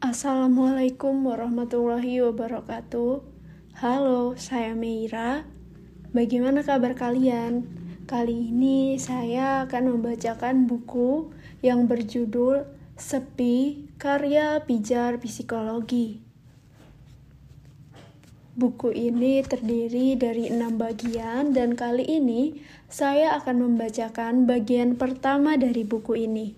Assalamualaikum warahmatullahi wabarakatuh. Halo, saya Meira. Bagaimana kabar kalian? Kali ini saya akan membacakan buku yang berjudul Sepi karya Pijar Psikologi. Buku ini terdiri dari enam bagian dan kali ini saya akan membacakan bagian pertama dari buku ini.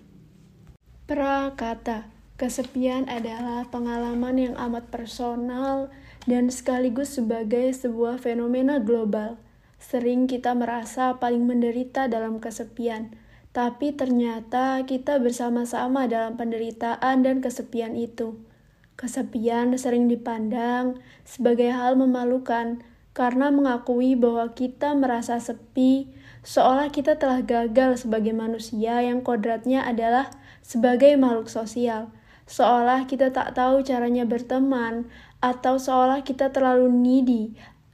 Prakata Kesepian adalah pengalaman yang amat personal dan sekaligus sebagai sebuah fenomena global. Sering kita merasa paling menderita dalam kesepian, tapi ternyata kita bersama-sama dalam penderitaan dan kesepian itu. Kesepian sering dipandang sebagai hal memalukan karena mengakui bahwa kita merasa sepi, seolah kita telah gagal sebagai manusia yang kodratnya adalah sebagai makhluk sosial seolah kita tak tahu caranya berteman, atau seolah kita terlalu needy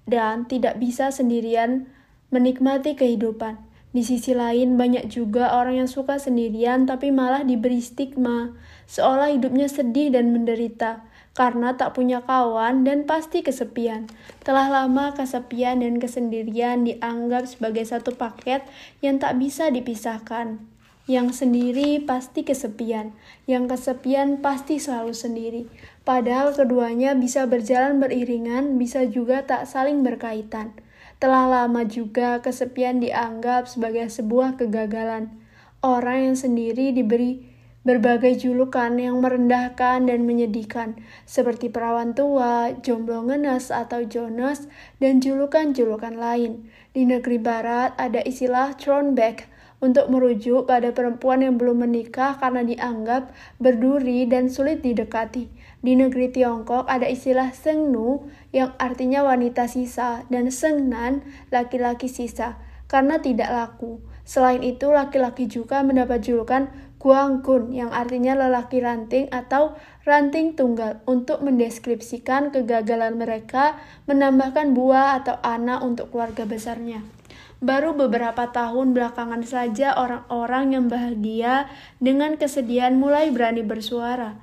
dan tidak bisa sendirian menikmati kehidupan. Di sisi lain, banyak juga orang yang suka sendirian tapi malah diberi stigma, seolah hidupnya sedih dan menderita karena tak punya kawan dan pasti kesepian. Telah lama kesepian dan kesendirian dianggap sebagai satu paket yang tak bisa dipisahkan. Yang sendiri pasti kesepian, yang kesepian pasti selalu sendiri. Padahal keduanya bisa berjalan beriringan, bisa juga tak saling berkaitan. Telah lama juga kesepian dianggap sebagai sebuah kegagalan. Orang yang sendiri diberi berbagai julukan yang merendahkan dan menyedihkan, seperti perawan tua, jomblo ngenes atau Jonas, dan julukan-julukan lain. Di negeri barat ada istilah thrown back, untuk merujuk pada perempuan yang belum menikah karena dianggap berduri dan sulit didekati. Di negeri Tiongkok ada istilah Sengnu yang artinya wanita sisa dan Sengnan laki-laki sisa karena tidak laku. Selain itu, laki-laki juga mendapat julukan Guangkun yang artinya lelaki ranting atau ranting tunggal untuk mendeskripsikan kegagalan mereka menambahkan buah atau anak untuk keluarga besarnya. Baru beberapa tahun belakangan saja orang-orang yang bahagia dengan kesedihan mulai berani bersuara.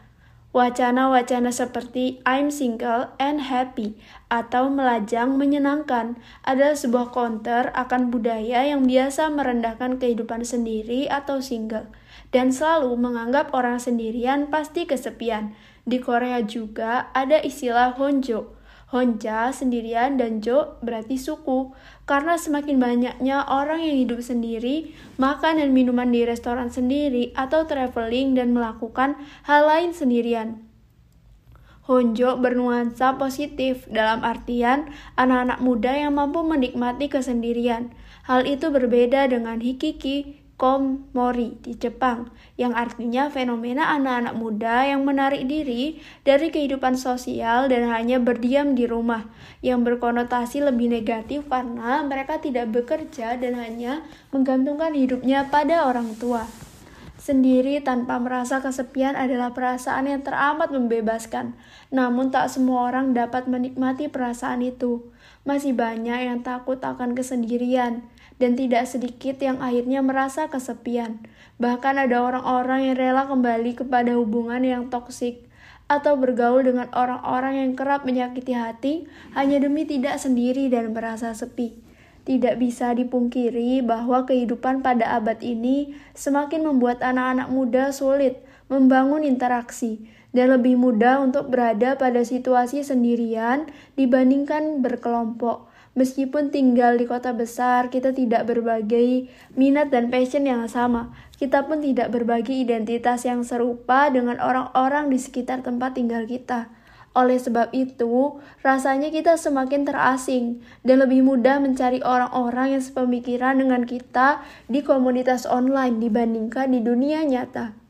Wacana-wacana seperti I'm single and happy atau melajang menyenangkan adalah sebuah counter akan budaya yang biasa merendahkan kehidupan sendiri atau single dan selalu menganggap orang sendirian pasti kesepian. Di Korea juga ada istilah honjo Honja sendirian dan Jo berarti suku. Karena semakin banyaknya orang yang hidup sendiri, makan dan minuman di restoran sendiri, atau traveling dan melakukan hal lain sendirian. Honjo bernuansa positif dalam artian anak-anak muda yang mampu menikmati kesendirian. Hal itu berbeda dengan hikiki, komori di Jepang, yang artinya fenomena anak-anak muda yang menarik diri dari kehidupan sosial dan hanya berdiam di rumah, yang berkonotasi lebih negatif karena mereka tidak bekerja dan hanya menggantungkan hidupnya pada orang tua. Sendiri tanpa merasa kesepian adalah perasaan yang teramat membebaskan, namun tak semua orang dapat menikmati perasaan itu. Masih banyak yang takut akan kesendirian, dan tidak sedikit yang akhirnya merasa kesepian. Bahkan ada orang-orang yang rela kembali kepada hubungan yang toksik atau bergaul dengan orang-orang yang kerap menyakiti hati hanya demi tidak sendiri dan merasa sepi. Tidak bisa dipungkiri bahwa kehidupan pada abad ini semakin membuat anak-anak muda sulit membangun interaksi dan lebih mudah untuk berada pada situasi sendirian dibandingkan berkelompok. Meskipun tinggal di kota besar, kita tidak berbagi minat dan passion yang sama. Kita pun tidak berbagi identitas yang serupa dengan orang-orang di sekitar tempat tinggal kita. Oleh sebab itu, rasanya kita semakin terasing dan lebih mudah mencari orang-orang yang sepemikiran dengan kita di komunitas online dibandingkan di dunia nyata.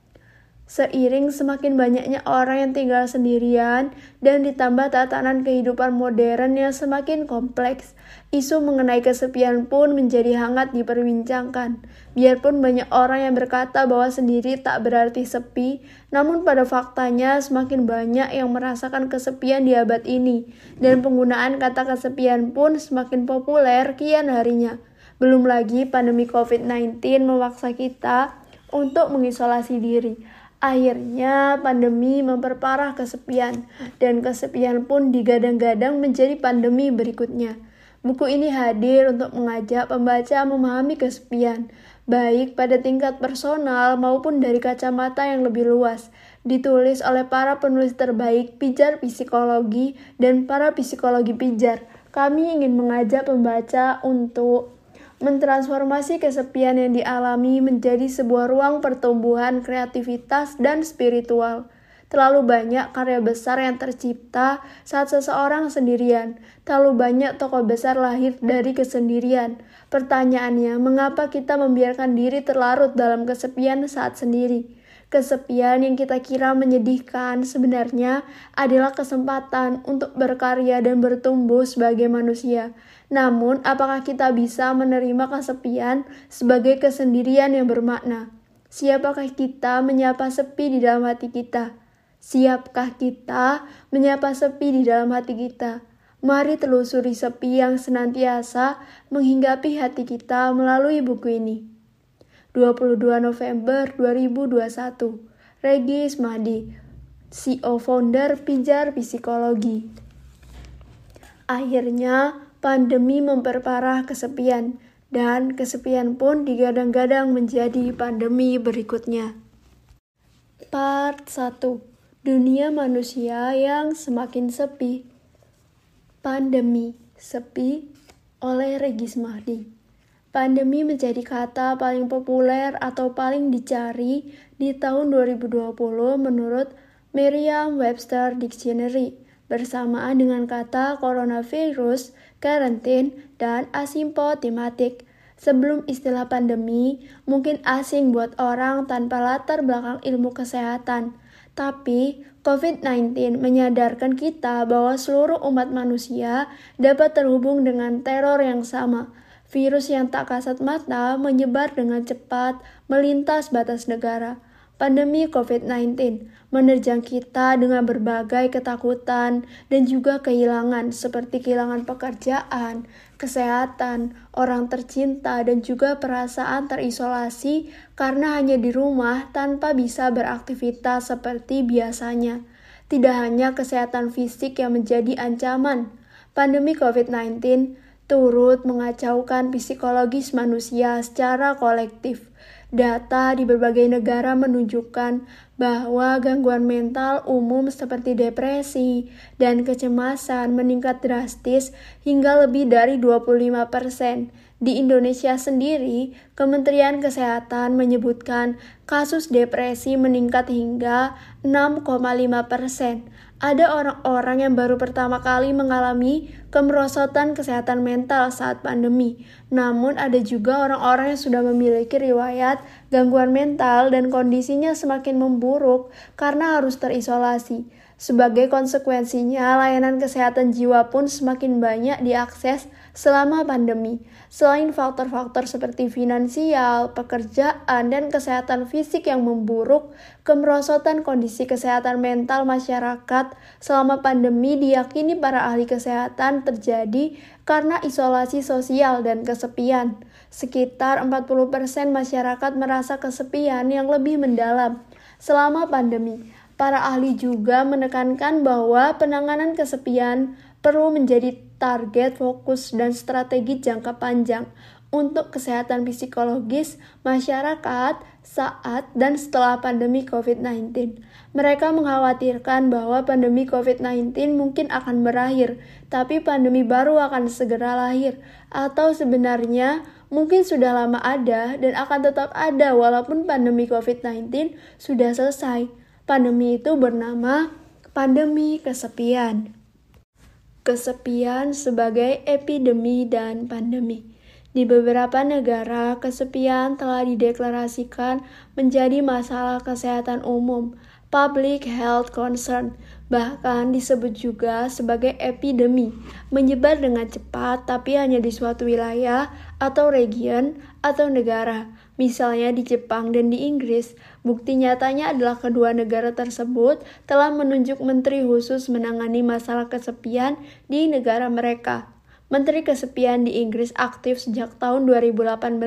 Seiring semakin banyaknya orang yang tinggal sendirian dan ditambah tatanan kehidupan modern yang semakin kompleks, isu mengenai kesepian pun menjadi hangat diperbincangkan. Biarpun banyak orang yang berkata bahwa sendiri tak berarti sepi, namun pada faktanya semakin banyak yang merasakan kesepian di abad ini, dan penggunaan kata kesepian pun semakin populer kian harinya. Belum lagi pandemi COVID-19 memaksa kita untuk mengisolasi diri Akhirnya, pandemi memperparah kesepian, dan kesepian pun digadang-gadang menjadi pandemi berikutnya. Buku ini hadir untuk mengajak pembaca memahami kesepian, baik pada tingkat personal maupun dari kacamata yang lebih luas. Ditulis oleh para penulis terbaik pijar psikologi dan para psikologi pijar. Kami ingin mengajak pembaca untuk mentransformasi kesepian yang dialami menjadi sebuah ruang pertumbuhan kreativitas dan spiritual. Terlalu banyak karya besar yang tercipta saat seseorang sendirian. Terlalu banyak tokoh besar lahir dari kesendirian. Pertanyaannya, mengapa kita membiarkan diri terlarut dalam kesepian saat sendiri? Kesepian yang kita kira menyedihkan sebenarnya adalah kesempatan untuk berkarya dan bertumbuh sebagai manusia. Namun, apakah kita bisa menerima kesepian sebagai kesendirian yang bermakna? Siapakah kita menyapa sepi di dalam hati kita? Siapkah kita menyapa sepi di dalam hati kita? Mari telusuri sepi yang senantiasa menghinggapi hati kita melalui buku ini. 22 November 2021. Regis Mahdi, CEO founder Pijar Psikologi. Akhirnya, pandemi memperparah kesepian, dan kesepian pun digadang-gadang menjadi pandemi berikutnya. Part 1. Dunia manusia yang semakin sepi. Pandemi sepi oleh Regis Mahdi. Pandemi menjadi kata paling populer atau paling dicari di tahun 2020 menurut Merriam-Webster Dictionary bersamaan dengan kata coronavirus, karantin, dan asimptomatik. Sebelum istilah pandemi, mungkin asing buat orang tanpa latar belakang ilmu kesehatan. Tapi COVID-19 menyadarkan kita bahwa seluruh umat manusia dapat terhubung dengan teror yang sama, Virus yang tak kasat mata menyebar dengan cepat melintas batas negara. Pandemi COVID-19 menerjang kita dengan berbagai ketakutan dan juga kehilangan seperti kehilangan pekerjaan, kesehatan, orang tercinta dan juga perasaan terisolasi karena hanya di rumah tanpa bisa beraktivitas seperti biasanya. Tidak hanya kesehatan fisik yang menjadi ancaman, pandemi COVID-19 turut mengacaukan psikologis manusia secara kolektif. Data di berbagai negara menunjukkan bahwa gangguan mental umum seperti depresi dan kecemasan meningkat drastis hingga lebih dari 25 persen. Di Indonesia sendiri, Kementerian Kesehatan menyebutkan kasus depresi meningkat hingga 6,5 persen ada orang-orang yang baru pertama kali mengalami kemerosotan kesehatan mental saat pandemi. Namun ada juga orang-orang yang sudah memiliki riwayat gangguan mental dan kondisinya semakin memburuk karena harus terisolasi. Sebagai konsekuensinya, layanan kesehatan jiwa pun semakin banyak diakses selama pandemi. Selain faktor-faktor seperti finansial, pekerjaan, dan kesehatan fisik yang memburuk, kemerosotan kondisi kesehatan mental masyarakat selama pandemi diyakini para ahli kesehatan terjadi karena isolasi sosial dan kesepian. Sekitar 40% masyarakat merasa kesepian yang lebih mendalam selama pandemi. Para ahli juga menekankan bahwa penanganan kesepian perlu menjadi target fokus dan strategi jangka panjang untuk kesehatan psikologis masyarakat saat dan setelah pandemi COVID-19. Mereka mengkhawatirkan bahwa pandemi COVID-19 mungkin akan berakhir, tapi pandemi baru akan segera lahir, atau sebenarnya mungkin sudah lama ada dan akan tetap ada walaupun pandemi COVID-19 sudah selesai. Pandemi itu bernama pandemi kesepian. Kesepian sebagai epidemi dan pandemi. Di beberapa negara, kesepian telah dideklarasikan menjadi masalah kesehatan umum, public health concern, bahkan disebut juga sebagai epidemi, menyebar dengan cepat tapi hanya di suatu wilayah atau region atau negara. Misalnya di Jepang dan di Inggris, bukti nyatanya adalah kedua negara tersebut telah menunjuk menteri khusus menangani masalah kesepian di negara mereka. Menteri Kesepian di Inggris aktif sejak tahun 2018,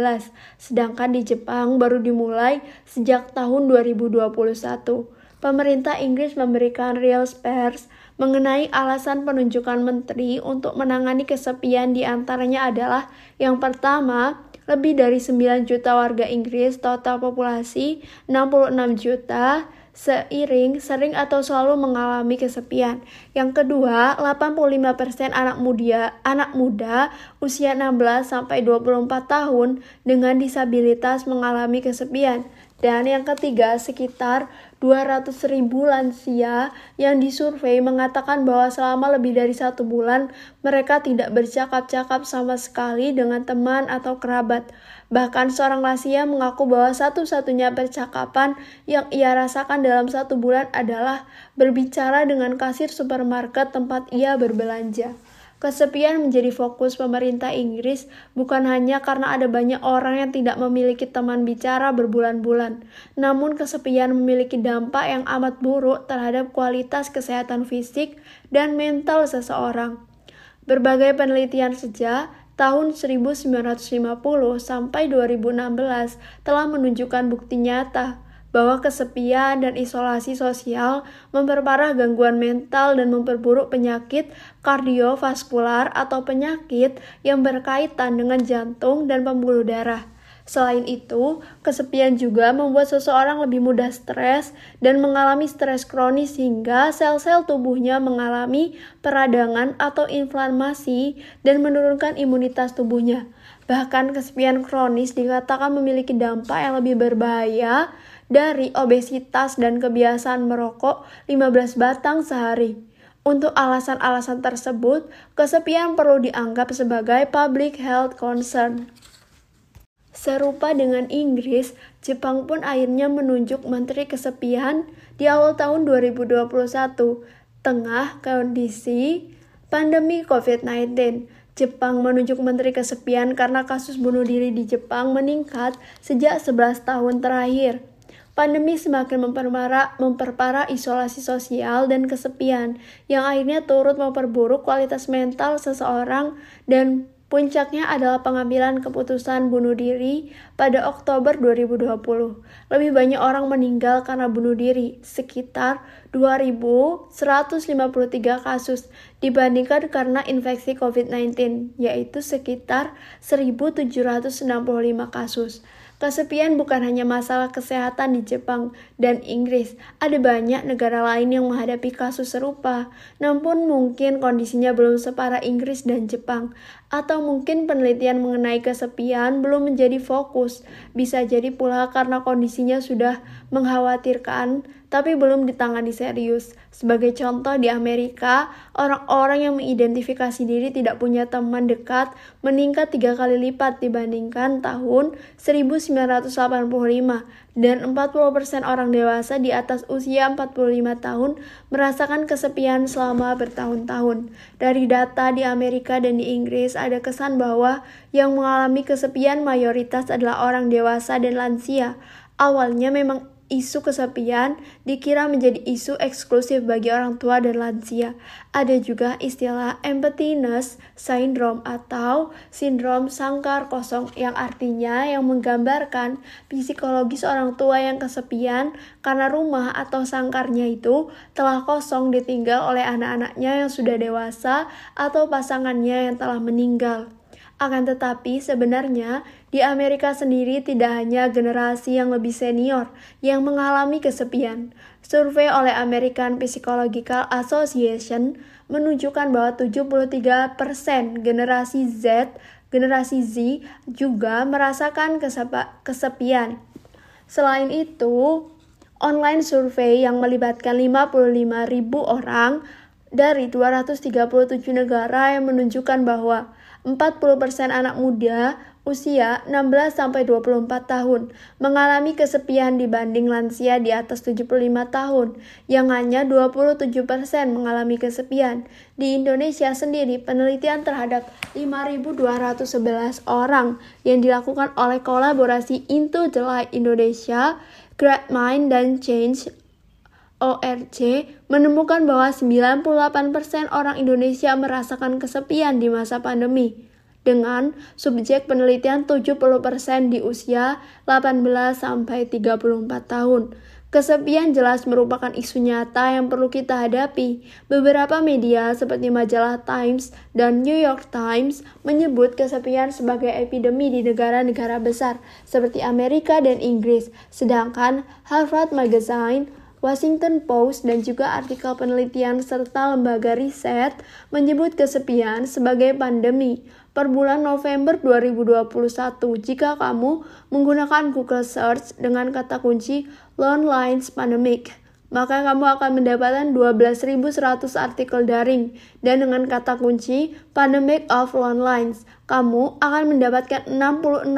sedangkan di Jepang baru dimulai sejak tahun 2021. Pemerintah Inggris memberikan real spares mengenai alasan penunjukan menteri untuk menangani kesepian di antaranya adalah yang pertama, lebih dari 9 juta warga Inggris total populasi 66 juta seiring sering atau selalu mengalami kesepian. Yang kedua, 85% anak muda anak muda usia 16 sampai 24 tahun dengan disabilitas mengalami kesepian. Dan yang ketiga, sekitar 200 ribu lansia yang disurvei mengatakan bahwa selama lebih dari satu bulan mereka tidak bercakap-cakap sama sekali dengan teman atau kerabat. Bahkan seorang lansia mengaku bahwa satu-satunya percakapan yang ia rasakan dalam satu bulan adalah berbicara dengan kasir supermarket tempat ia berbelanja. Kesepian menjadi fokus pemerintah Inggris bukan hanya karena ada banyak orang yang tidak memiliki teman bicara berbulan-bulan, namun kesepian memiliki dampak yang amat buruk terhadap kualitas kesehatan fisik dan mental seseorang. Berbagai penelitian sejak tahun 1950 sampai 2016 telah menunjukkan bukti nyata bahwa kesepian dan isolasi sosial memperparah gangguan mental dan memperburuk penyakit kardiovaskular atau penyakit yang berkaitan dengan jantung dan pembuluh darah. Selain itu, kesepian juga membuat seseorang lebih mudah stres dan mengalami stres kronis hingga sel-sel tubuhnya mengalami peradangan atau inflamasi dan menurunkan imunitas tubuhnya. Bahkan kesepian kronis dikatakan memiliki dampak yang lebih berbahaya dari obesitas dan kebiasaan merokok 15 batang sehari. Untuk alasan-alasan tersebut, kesepian perlu dianggap sebagai public health concern. Serupa dengan Inggris, Jepang pun akhirnya menunjuk Menteri Kesepian di awal tahun 2021, tengah kondisi pandemi COVID-19. Jepang menunjuk Menteri Kesepian karena kasus bunuh diri di Jepang meningkat sejak 11 tahun terakhir. Pandemi semakin memperparah, memperparah isolasi sosial dan kesepian, yang akhirnya turut memperburuk kualitas mental seseorang dan Puncaknya adalah pengambilan keputusan bunuh diri pada Oktober 2020. Lebih banyak orang meninggal karena bunuh diri, sekitar 2.153 kasus dibandingkan karena infeksi COVID-19, yaitu sekitar 1.765 kasus. Kesepian bukan hanya masalah kesehatan di Jepang dan Inggris. Ada banyak negara lain yang menghadapi kasus serupa, namun mungkin kondisinya belum separah Inggris dan Jepang. Atau mungkin penelitian mengenai kesepian belum menjadi fokus. Bisa jadi pula karena kondisinya sudah mengkhawatirkan tapi belum ditangani serius. Sebagai contoh di Amerika, orang-orang yang mengidentifikasi diri tidak punya teman dekat meningkat tiga kali lipat dibandingkan tahun 1985 dan 40% orang dewasa di atas usia 45 tahun merasakan kesepian selama bertahun-tahun. Dari data di Amerika dan di Inggris ada kesan bahwa yang mengalami kesepian mayoritas adalah orang dewasa dan lansia. Awalnya memang isu kesepian dikira menjadi isu eksklusif bagi orang tua dan lansia. Ada juga istilah emptiness syndrome atau sindrom sangkar kosong yang artinya yang menggambarkan psikologis orang tua yang kesepian karena rumah atau sangkarnya itu telah kosong ditinggal oleh anak-anaknya yang sudah dewasa atau pasangannya yang telah meninggal. Akan tetapi, sebenarnya di Amerika sendiri tidak hanya generasi yang lebih senior yang mengalami kesepian. Survei oleh American Psychological Association menunjukkan bahwa 73% generasi Z, generasi Z juga merasakan kesepian. Selain itu, online survei yang melibatkan 55.000 orang dari 237 negara yang menunjukkan bahwa 40% anak muda usia 16-24 tahun mengalami kesepian dibanding lansia di atas 75 tahun yang hanya 27% mengalami kesepian. Di Indonesia sendiri penelitian terhadap 5.211 orang yang dilakukan oleh kolaborasi Into Light Indonesia, Mind dan Change ORC menemukan bahwa 98% orang Indonesia merasakan kesepian di masa pandemi dengan subjek penelitian 70% di usia 18 sampai 34 tahun. Kesepian jelas merupakan isu nyata yang perlu kita hadapi. Beberapa media seperti majalah Times dan New York Times menyebut kesepian sebagai epidemi di negara-negara besar seperti Amerika dan Inggris. Sedangkan Harvard Magazine Washington Post dan juga artikel penelitian serta lembaga riset menyebut kesepian sebagai pandemi per bulan November 2021 jika kamu menggunakan Google Search dengan kata kunci Lone Lines Pandemic maka kamu akan mendapatkan 12.100 artikel daring. Dan dengan kata kunci Pandemic of Lone Lines, kamu akan mendapatkan 66.500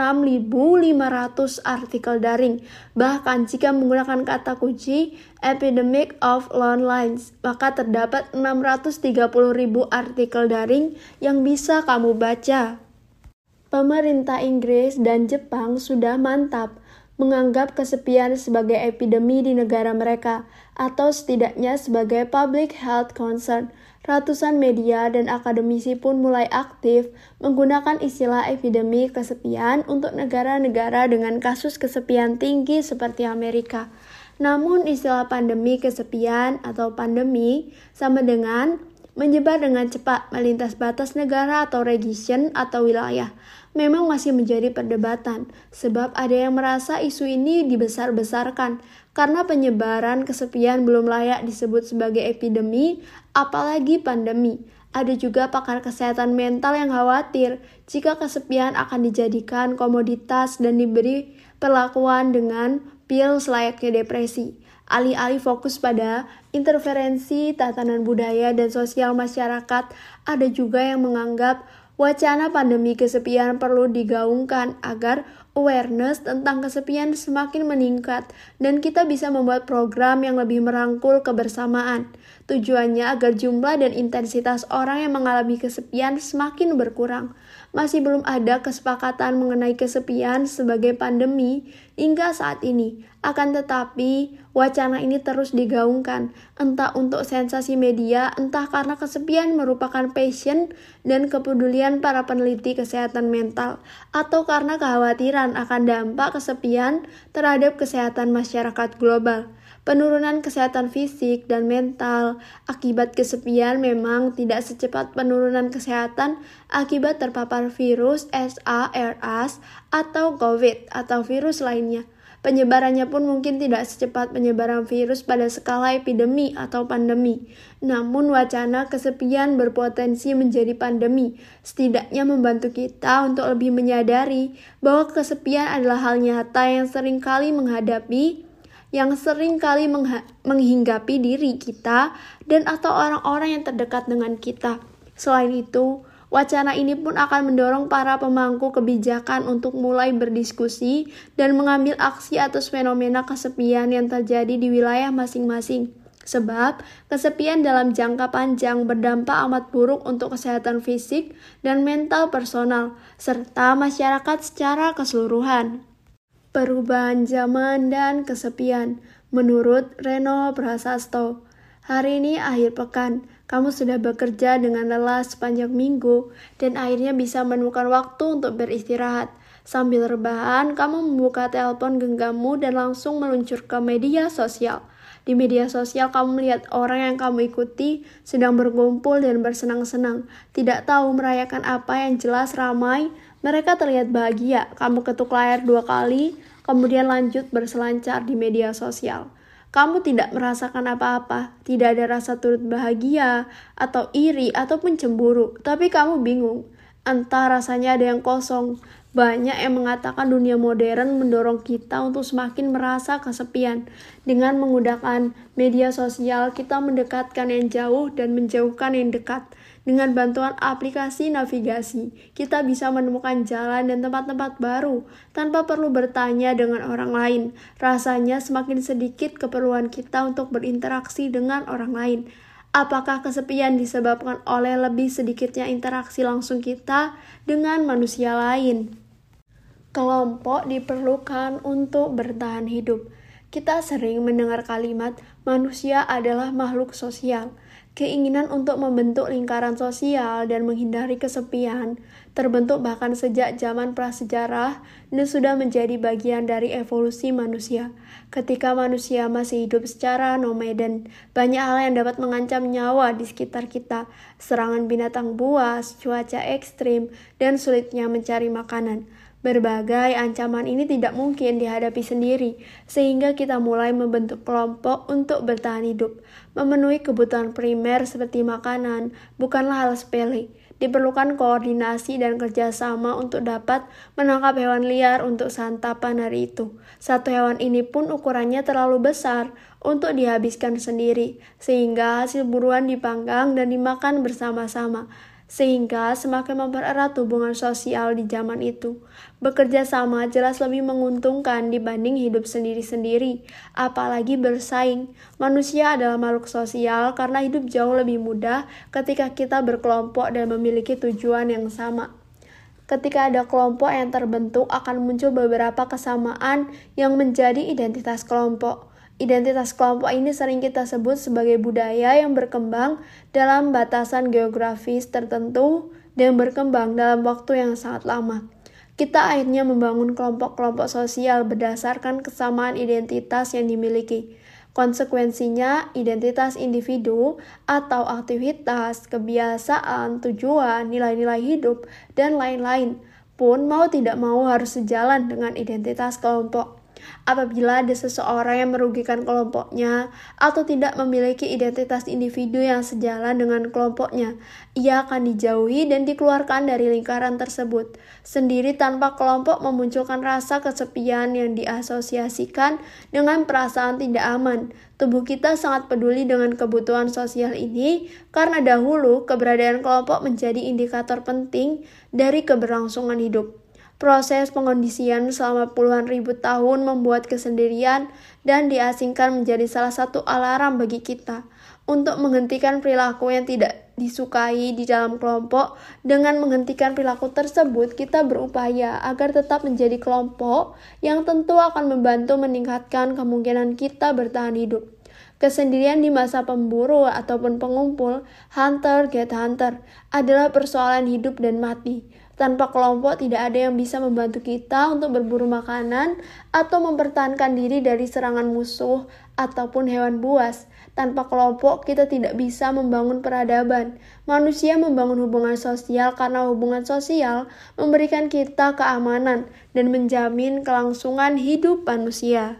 artikel daring. Bahkan jika menggunakan kata kunci Epidemic of Lone Lines, maka terdapat 630.000 artikel daring yang bisa kamu baca. Pemerintah Inggris dan Jepang sudah mantap menganggap kesepian sebagai epidemi di negara mereka, atau setidaknya sebagai public health concern. Ratusan media dan akademisi pun mulai aktif menggunakan istilah epidemi kesepian untuk negara-negara dengan kasus kesepian tinggi seperti Amerika. Namun istilah pandemi kesepian atau pandemi sama dengan menyebar dengan cepat melintas batas negara atau region atau wilayah memang masih menjadi perdebatan, sebab ada yang merasa isu ini dibesar-besarkan karena penyebaran kesepian belum layak disebut sebagai epidemi, apalagi pandemi. Ada juga pakar kesehatan mental yang khawatir jika kesepian akan dijadikan komoditas dan diberi perlakuan dengan pil selayaknya depresi. Alih-alih fokus pada interferensi tatanan budaya dan sosial masyarakat, ada juga yang menganggap Wacana pandemi kesepian perlu digaungkan agar awareness tentang kesepian semakin meningkat dan kita bisa membuat program yang lebih merangkul kebersamaan. Tujuannya agar jumlah dan intensitas orang yang mengalami kesepian semakin berkurang masih belum ada kesepakatan mengenai kesepian sebagai pandemi hingga saat ini. Akan tetapi, wacana ini terus digaungkan, entah untuk sensasi media, entah karena kesepian merupakan passion dan kepedulian para peneliti kesehatan mental, atau karena kekhawatiran akan dampak kesepian terhadap kesehatan masyarakat global. Penurunan kesehatan fisik dan mental akibat kesepian memang tidak secepat penurunan kesehatan akibat terpapar virus SARS atau COVID atau virus lainnya. Penyebarannya pun mungkin tidak secepat penyebaran virus pada skala epidemi atau pandemi. Namun wacana kesepian berpotensi menjadi pandemi, setidaknya membantu kita untuk lebih menyadari bahwa kesepian adalah hal nyata yang sering kali menghadapi yang sering kali menghinggapi diri kita dan atau orang-orang yang terdekat dengan kita. Selain itu, wacana ini pun akan mendorong para pemangku kebijakan untuk mulai berdiskusi dan mengambil aksi atas fenomena kesepian yang terjadi di wilayah masing-masing. Sebab kesepian dalam jangka panjang berdampak amat buruk untuk kesehatan fisik dan mental personal, serta masyarakat secara keseluruhan. Perubahan zaman dan kesepian, menurut Reno Prasasto. Hari ini akhir pekan, kamu sudah bekerja dengan lelah sepanjang minggu dan akhirnya bisa menemukan waktu untuk beristirahat. Sambil rebahan, kamu membuka telepon genggammu dan langsung meluncur ke media sosial. Di media sosial kamu melihat orang yang kamu ikuti sedang berkumpul dan bersenang-senang, tidak tahu merayakan apa yang jelas ramai, mereka terlihat bahagia. Kamu ketuk layar dua kali, kemudian lanjut berselancar di media sosial. Kamu tidak merasakan apa-apa, tidak ada rasa turut bahagia, atau iri, ataupun cemburu, tapi kamu bingung. Entah rasanya ada yang kosong. Banyak yang mengatakan dunia modern mendorong kita untuk semakin merasa kesepian. Dengan menggunakan media sosial, kita mendekatkan yang jauh dan menjauhkan yang dekat. Dengan bantuan aplikasi navigasi, kita bisa menemukan jalan dan tempat-tempat baru tanpa perlu bertanya dengan orang lain. Rasanya semakin sedikit keperluan kita untuk berinteraksi dengan orang lain. Apakah kesepian disebabkan oleh lebih sedikitnya interaksi langsung kita dengan manusia lain? Kelompok diperlukan untuk bertahan hidup. Kita sering mendengar kalimat manusia adalah makhluk sosial. Keinginan untuk membentuk lingkaran sosial dan menghindari kesepian terbentuk bahkan sejak zaman prasejarah dan sudah menjadi bagian dari evolusi manusia. Ketika manusia masih hidup secara nomaden, banyak hal yang dapat mengancam nyawa di sekitar kita, serangan binatang buas, cuaca ekstrim, dan sulitnya mencari makanan. Berbagai ancaman ini tidak mungkin dihadapi sendiri, sehingga kita mulai membentuk kelompok untuk bertahan hidup. Memenuhi kebutuhan primer seperti makanan bukanlah hal sepele. Diperlukan koordinasi dan kerjasama untuk dapat menangkap hewan liar untuk santapan hari itu. Satu hewan ini pun ukurannya terlalu besar untuk dihabiskan sendiri, sehingga hasil buruan dipanggang dan dimakan bersama-sama sehingga semakin mempererat hubungan sosial di zaman itu. Bekerja sama jelas lebih menguntungkan dibanding hidup sendiri-sendiri, apalagi bersaing. Manusia adalah makhluk sosial karena hidup jauh lebih mudah ketika kita berkelompok dan memiliki tujuan yang sama. Ketika ada kelompok yang terbentuk, akan muncul beberapa kesamaan yang menjadi identitas kelompok. Identitas kelompok ini sering kita sebut sebagai budaya yang berkembang dalam batasan geografis tertentu dan berkembang dalam waktu yang sangat lama. Kita akhirnya membangun kelompok-kelompok sosial berdasarkan kesamaan identitas yang dimiliki. Konsekuensinya, identitas individu atau aktivitas, kebiasaan, tujuan, nilai-nilai hidup, dan lain-lain pun mau tidak mau harus sejalan dengan identitas kelompok. Apabila ada seseorang yang merugikan kelompoknya atau tidak memiliki identitas individu yang sejalan dengan kelompoknya, ia akan dijauhi dan dikeluarkan dari lingkaran tersebut. Sendiri tanpa kelompok memunculkan rasa kesepian yang diasosiasikan dengan perasaan tidak aman. Tubuh kita sangat peduli dengan kebutuhan sosial ini karena dahulu keberadaan kelompok menjadi indikator penting dari keberlangsungan hidup. Proses pengondisian selama puluhan ribu tahun membuat kesendirian dan diasingkan menjadi salah satu alarm bagi kita untuk menghentikan perilaku yang tidak disukai di dalam kelompok. Dengan menghentikan perilaku tersebut, kita berupaya agar tetap menjadi kelompok yang tentu akan membantu meningkatkan kemungkinan kita bertahan hidup. Kesendirian di masa pemburu ataupun pengumpul, hunter get hunter, adalah persoalan hidup dan mati. Tanpa kelompok tidak ada yang bisa membantu kita untuk berburu makanan atau mempertahankan diri dari serangan musuh ataupun hewan buas. Tanpa kelompok kita tidak bisa membangun peradaban. Manusia membangun hubungan sosial karena hubungan sosial memberikan kita keamanan dan menjamin kelangsungan hidup manusia.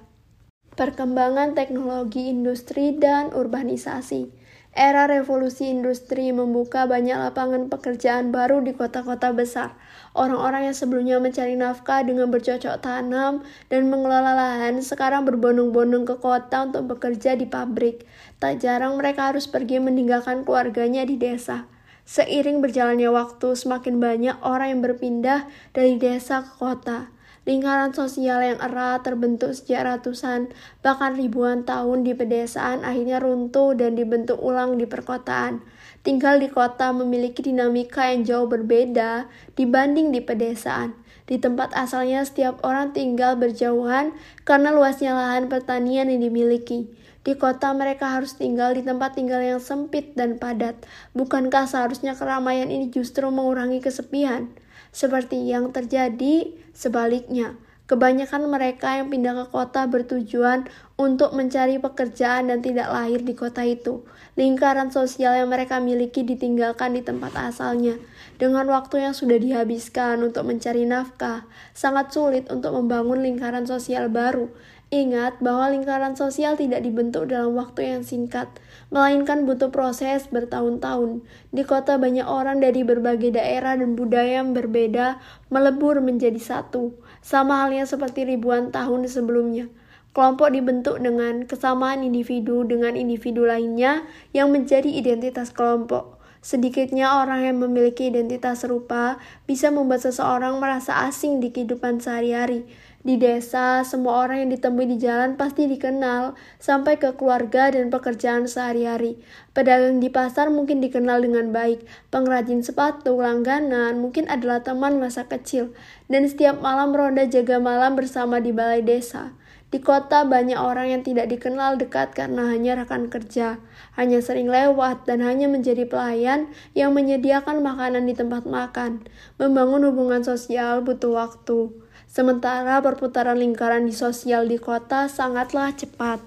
Perkembangan teknologi industri dan urbanisasi Era revolusi industri membuka banyak lapangan pekerjaan baru di kota-kota besar. Orang-orang yang sebelumnya mencari nafkah dengan bercocok tanam dan mengelola lahan sekarang berbondong-bondong ke kota untuk bekerja di pabrik. Tak jarang mereka harus pergi meninggalkan keluarganya di desa. Seiring berjalannya waktu, semakin banyak orang yang berpindah dari desa ke kota. Lingkaran sosial yang erat terbentuk sejak ratusan, bahkan ribuan tahun di pedesaan akhirnya runtuh dan dibentuk ulang di perkotaan. Tinggal di kota memiliki dinamika yang jauh berbeda dibanding di pedesaan. Di tempat asalnya setiap orang tinggal berjauhan karena luasnya lahan pertanian yang dimiliki. Di kota mereka harus tinggal di tempat tinggal yang sempit dan padat. Bukankah seharusnya keramaian ini justru mengurangi kesepian? Seperti yang terjadi sebaliknya, kebanyakan mereka yang pindah ke kota bertujuan untuk mencari pekerjaan dan tidak lahir di kota itu. Lingkaran sosial yang mereka miliki ditinggalkan di tempat asalnya. Dengan waktu yang sudah dihabiskan untuk mencari nafkah, sangat sulit untuk membangun lingkaran sosial baru Ingat bahwa lingkaran sosial tidak dibentuk dalam waktu yang singkat, melainkan butuh proses bertahun-tahun. Di kota banyak orang dari berbagai daerah dan budaya yang berbeda melebur menjadi satu, sama halnya seperti ribuan tahun sebelumnya. Kelompok dibentuk dengan kesamaan individu dengan individu lainnya yang menjadi identitas kelompok. Sedikitnya orang yang memiliki identitas serupa bisa membuat seseorang merasa asing di kehidupan sehari-hari. Di desa, semua orang yang ditemui di jalan pasti dikenal, sampai ke keluarga dan pekerjaan sehari-hari. Pedagang di pasar mungkin dikenal dengan baik, pengrajin sepatu, langganan mungkin adalah teman masa kecil, dan setiap malam ronda jaga malam bersama di balai desa. Di kota banyak orang yang tidak dikenal dekat karena hanya rekan kerja, hanya sering lewat dan hanya menjadi pelayan yang menyediakan makanan di tempat makan. Membangun hubungan sosial butuh waktu. Sementara perputaran lingkaran di sosial di kota sangatlah cepat.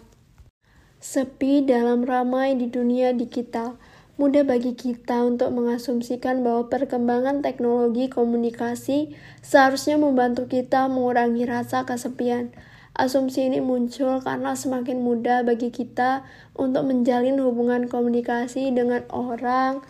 Sepi dalam ramai di dunia digital mudah bagi kita untuk mengasumsikan bahwa perkembangan teknologi komunikasi seharusnya membantu kita mengurangi rasa kesepian. Asumsi ini muncul karena semakin mudah bagi kita untuk menjalin hubungan komunikasi dengan orang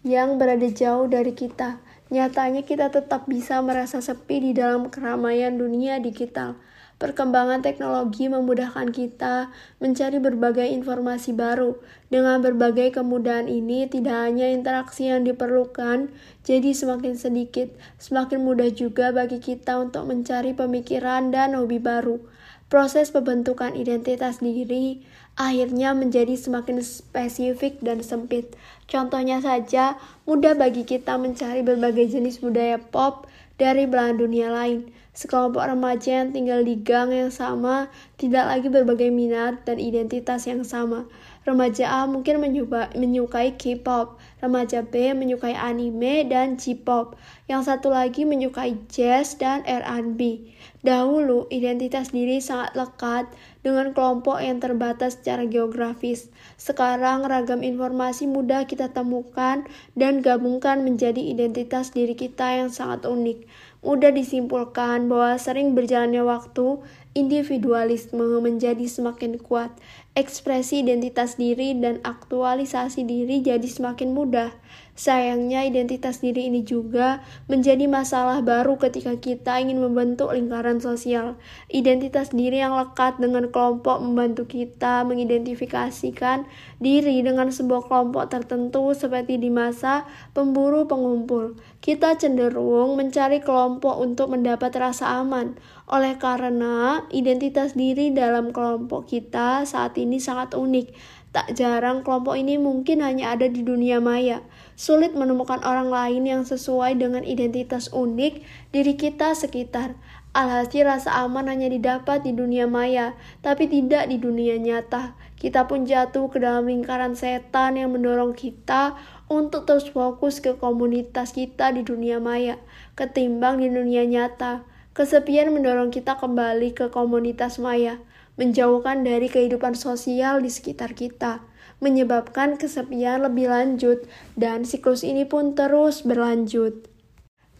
yang berada jauh dari kita. Nyatanya kita tetap bisa merasa sepi di dalam keramaian dunia digital. Perkembangan teknologi memudahkan kita mencari berbagai informasi baru. Dengan berbagai kemudahan ini, tidak hanya interaksi yang diperlukan jadi semakin sedikit, semakin mudah juga bagi kita untuk mencari pemikiran dan hobi baru. Proses pembentukan identitas diri akhirnya menjadi semakin spesifik dan sempit. Contohnya saja, mudah bagi kita mencari berbagai jenis budaya pop dari belahan dunia lain. Sekelompok remaja yang tinggal di gang yang sama tidak lagi berbagai minat dan identitas yang sama. Remaja A mungkin menyukai K-pop, remaja B menyukai anime dan J-pop, yang satu lagi menyukai jazz dan R&B. Dahulu, identitas diri sangat lekat dengan kelompok yang terbatas secara geografis. Sekarang, ragam informasi mudah kita temukan dan gabungkan menjadi identitas diri kita yang sangat unik. Mudah disimpulkan bahwa sering berjalannya waktu, individualisme menjadi semakin kuat, ekspresi identitas diri dan aktualisasi diri jadi semakin mudah. Sayangnya identitas diri ini juga menjadi masalah baru ketika kita ingin membentuk lingkaran sosial. Identitas diri yang lekat dengan kelompok membantu kita mengidentifikasikan diri dengan sebuah kelompok tertentu seperti di masa pemburu pengumpul. Kita cenderung mencari kelompok untuk mendapat rasa aman. Oleh karena identitas diri dalam kelompok kita saat ini sangat unik Tak jarang kelompok ini mungkin hanya ada di dunia maya. Sulit menemukan orang lain yang sesuai dengan identitas unik diri kita sekitar. Alhasil rasa aman hanya didapat di dunia maya, tapi tidak di dunia nyata. Kita pun jatuh ke dalam lingkaran setan yang mendorong kita untuk terus fokus ke komunitas kita di dunia maya, ketimbang di dunia nyata. Kesepian mendorong kita kembali ke komunitas maya menjauhkan dari kehidupan sosial di sekitar kita, menyebabkan kesepian lebih lanjut, dan siklus ini pun terus berlanjut.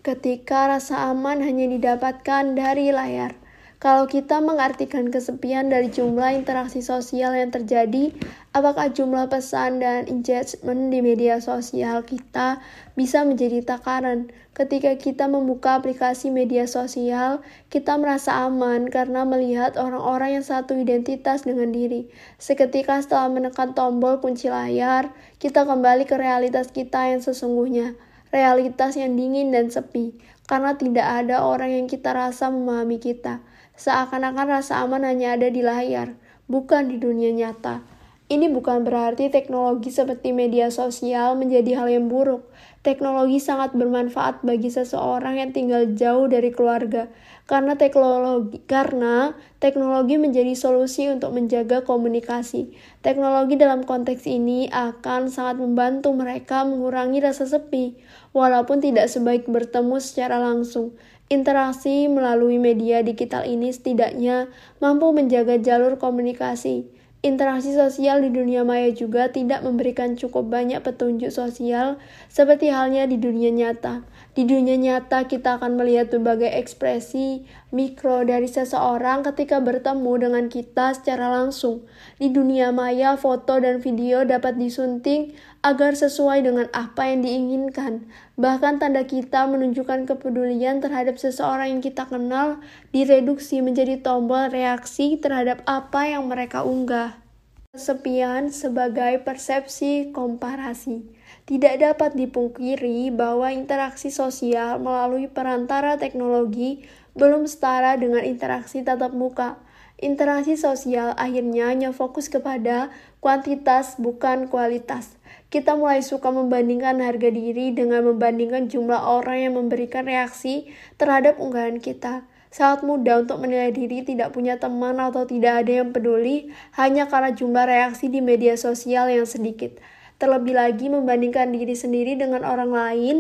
Ketika rasa aman hanya didapatkan dari layar, kalau kita mengartikan kesepian dari jumlah interaksi sosial yang terjadi, apakah jumlah pesan dan engagement di media sosial kita bisa menjadi takaran? Ketika kita membuka aplikasi media sosial, kita merasa aman karena melihat orang-orang yang satu identitas dengan diri. Seketika setelah menekan tombol kunci layar, kita kembali ke realitas kita yang sesungguhnya. Realitas yang dingin dan sepi, karena tidak ada orang yang kita rasa memahami kita. Seakan-akan rasa aman hanya ada di layar, bukan di dunia nyata. Ini bukan berarti teknologi seperti media sosial menjadi hal yang buruk. Teknologi sangat bermanfaat bagi seseorang yang tinggal jauh dari keluarga, karena teknologi karena teknologi menjadi solusi untuk menjaga komunikasi. Teknologi dalam konteks ini akan sangat membantu mereka mengurangi rasa sepi, walaupun tidak sebaik bertemu secara langsung. Interaksi melalui media digital ini setidaknya mampu menjaga jalur komunikasi. Interaksi sosial di dunia maya juga tidak memberikan cukup banyak petunjuk sosial seperti halnya di dunia nyata. Di dunia nyata kita akan melihat berbagai ekspresi mikro dari seseorang ketika bertemu dengan kita secara langsung. Di dunia maya, foto dan video dapat disunting agar sesuai dengan apa yang diinginkan. Bahkan tanda kita menunjukkan kepedulian terhadap seseorang yang kita kenal direduksi menjadi tombol reaksi terhadap apa yang mereka unggah. Kesepian sebagai persepsi komparasi. Tidak dapat dipungkiri bahwa interaksi sosial melalui perantara teknologi belum setara dengan interaksi tatap muka. Interaksi sosial akhirnya hanya fokus kepada kuantitas bukan kualitas. Kita mulai suka membandingkan harga diri dengan membandingkan jumlah orang yang memberikan reaksi terhadap unggahan kita. Sangat mudah untuk menilai diri tidak punya teman atau tidak ada yang peduli hanya karena jumlah reaksi di media sosial yang sedikit. Terlebih lagi membandingkan diri sendiri dengan orang lain,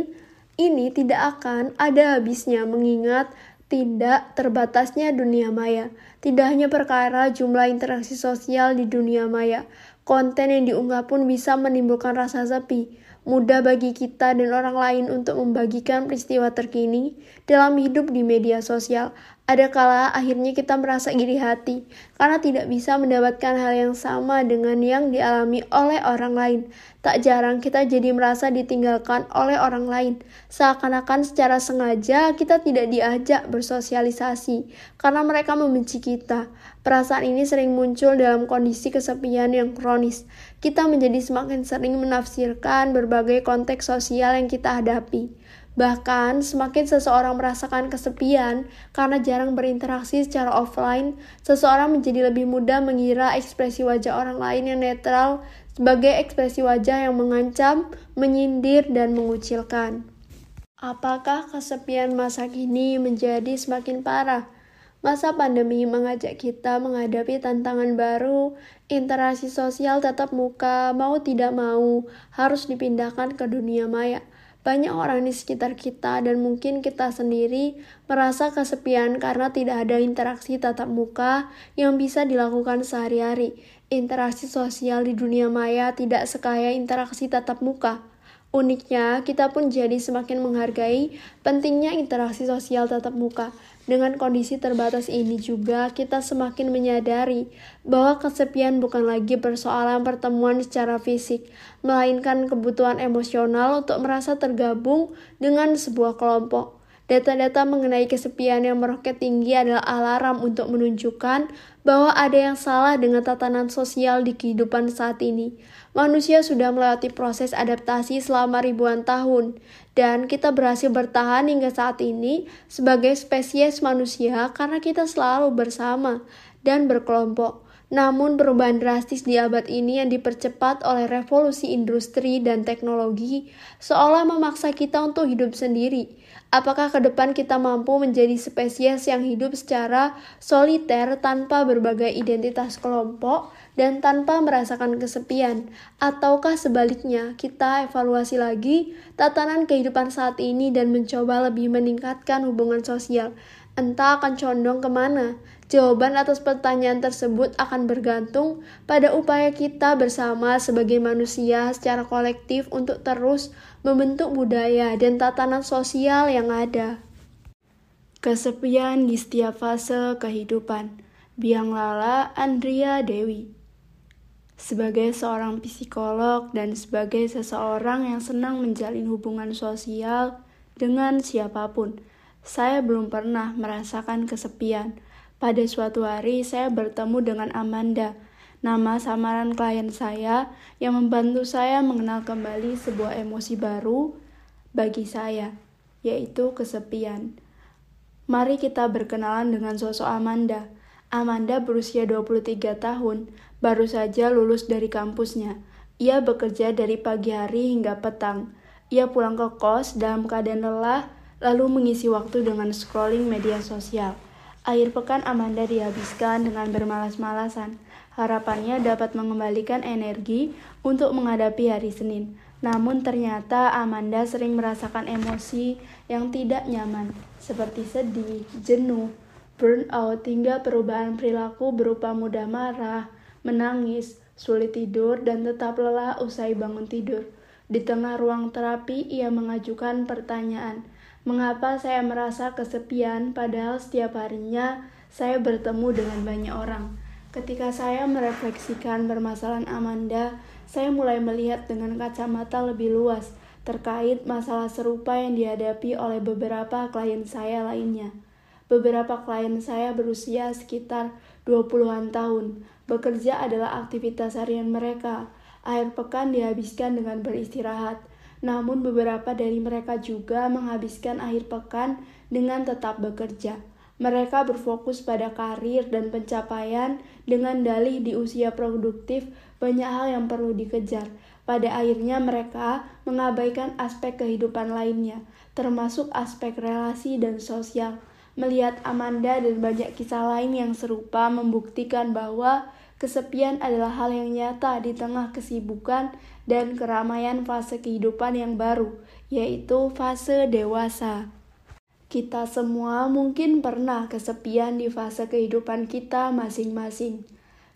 ini tidak akan ada habisnya mengingat tidak terbatasnya dunia maya. Tidak hanya perkara jumlah interaksi sosial di dunia maya, konten yang diunggah pun bisa menimbulkan rasa sepi mudah bagi kita dan orang lain untuk membagikan peristiwa terkini dalam hidup di media sosial. Ada kala akhirnya kita merasa iri hati karena tidak bisa mendapatkan hal yang sama dengan yang dialami oleh orang lain. Tak jarang kita jadi merasa ditinggalkan oleh orang lain. Seakan-akan secara sengaja kita tidak diajak bersosialisasi karena mereka membenci kita. Perasaan ini sering muncul dalam kondisi kesepian yang kronis. Kita menjadi semakin sering menafsirkan berbagai konteks sosial yang kita hadapi. Bahkan, semakin seseorang merasakan kesepian karena jarang berinteraksi secara offline, seseorang menjadi lebih mudah mengira ekspresi wajah orang lain yang netral sebagai ekspresi wajah yang mengancam, menyindir, dan mengucilkan. Apakah kesepian masa kini menjadi semakin parah? Masa pandemi mengajak kita menghadapi tantangan baru, interaksi sosial tatap muka, mau tidak mau, harus dipindahkan ke dunia maya. Banyak orang di sekitar kita dan mungkin kita sendiri merasa kesepian karena tidak ada interaksi tatap muka yang bisa dilakukan sehari-hari. Interaksi sosial di dunia maya tidak sekaya interaksi tatap muka. Uniknya, kita pun jadi semakin menghargai pentingnya interaksi sosial tatap muka. Dengan kondisi terbatas ini juga, kita semakin menyadari bahwa kesepian bukan lagi persoalan pertemuan secara fisik, melainkan kebutuhan emosional untuk merasa tergabung dengan sebuah kelompok. Data-data mengenai kesepian yang meroket tinggi adalah alarm untuk menunjukkan bahwa ada yang salah dengan tatanan sosial di kehidupan saat ini. Manusia sudah melewati proses adaptasi selama ribuan tahun, dan kita berhasil bertahan hingga saat ini sebagai spesies manusia karena kita selalu bersama dan berkelompok. Namun perubahan drastis di abad ini yang dipercepat oleh revolusi industri dan teknologi seolah memaksa kita untuk hidup sendiri. Apakah ke depan kita mampu menjadi spesies yang hidup secara soliter tanpa berbagai identitas kelompok dan tanpa merasakan kesepian? Ataukah sebaliknya, kita evaluasi lagi tatanan kehidupan saat ini dan mencoba lebih meningkatkan hubungan sosial? Entah akan condong ke mana? Jawaban atas pertanyaan tersebut akan bergantung pada upaya kita bersama sebagai manusia secara kolektif untuk terus membentuk budaya dan tatanan sosial yang ada. Kesepian di setiap fase kehidupan. Biang Lala Andrea Dewi Sebagai seorang psikolog dan sebagai seseorang yang senang menjalin hubungan sosial dengan siapa pun, saya belum pernah merasakan kesepian pada suatu hari saya bertemu dengan Amanda, nama samaran klien saya yang membantu saya mengenal kembali sebuah emosi baru bagi saya, yaitu kesepian. Mari kita berkenalan dengan sosok Amanda. Amanda berusia 23 tahun, baru saja lulus dari kampusnya. Ia bekerja dari pagi hari hingga petang. Ia pulang ke kos dalam keadaan lelah, lalu mengisi waktu dengan scrolling media sosial. Akhir pekan Amanda dihabiskan dengan bermalas-malasan. Harapannya dapat mengembalikan energi untuk menghadapi hari Senin. Namun ternyata Amanda sering merasakan emosi yang tidak nyaman, seperti sedih, jenuh, burnout, hingga perubahan perilaku berupa mudah marah, menangis, sulit tidur, dan tetap lelah usai bangun tidur. Di tengah ruang terapi, ia mengajukan pertanyaan, Mengapa saya merasa kesepian padahal setiap harinya saya bertemu dengan banyak orang? Ketika saya merefleksikan permasalahan Amanda, saya mulai melihat dengan kacamata lebih luas terkait masalah serupa yang dihadapi oleh beberapa klien saya lainnya. Beberapa klien saya berusia sekitar 20-an tahun. Bekerja adalah aktivitas harian mereka. Akhir pekan dihabiskan dengan beristirahat namun beberapa dari mereka juga menghabiskan akhir pekan dengan tetap bekerja. Mereka berfokus pada karir dan pencapaian dengan dalih di usia produktif banyak hal yang perlu dikejar. Pada akhirnya mereka mengabaikan aspek kehidupan lainnya, termasuk aspek relasi dan sosial. Melihat Amanda dan banyak kisah lain yang serupa membuktikan bahwa kesepian adalah hal yang nyata di tengah kesibukan dan keramaian fase kehidupan yang baru, yaitu fase dewasa. Kita semua mungkin pernah kesepian di fase kehidupan kita masing-masing.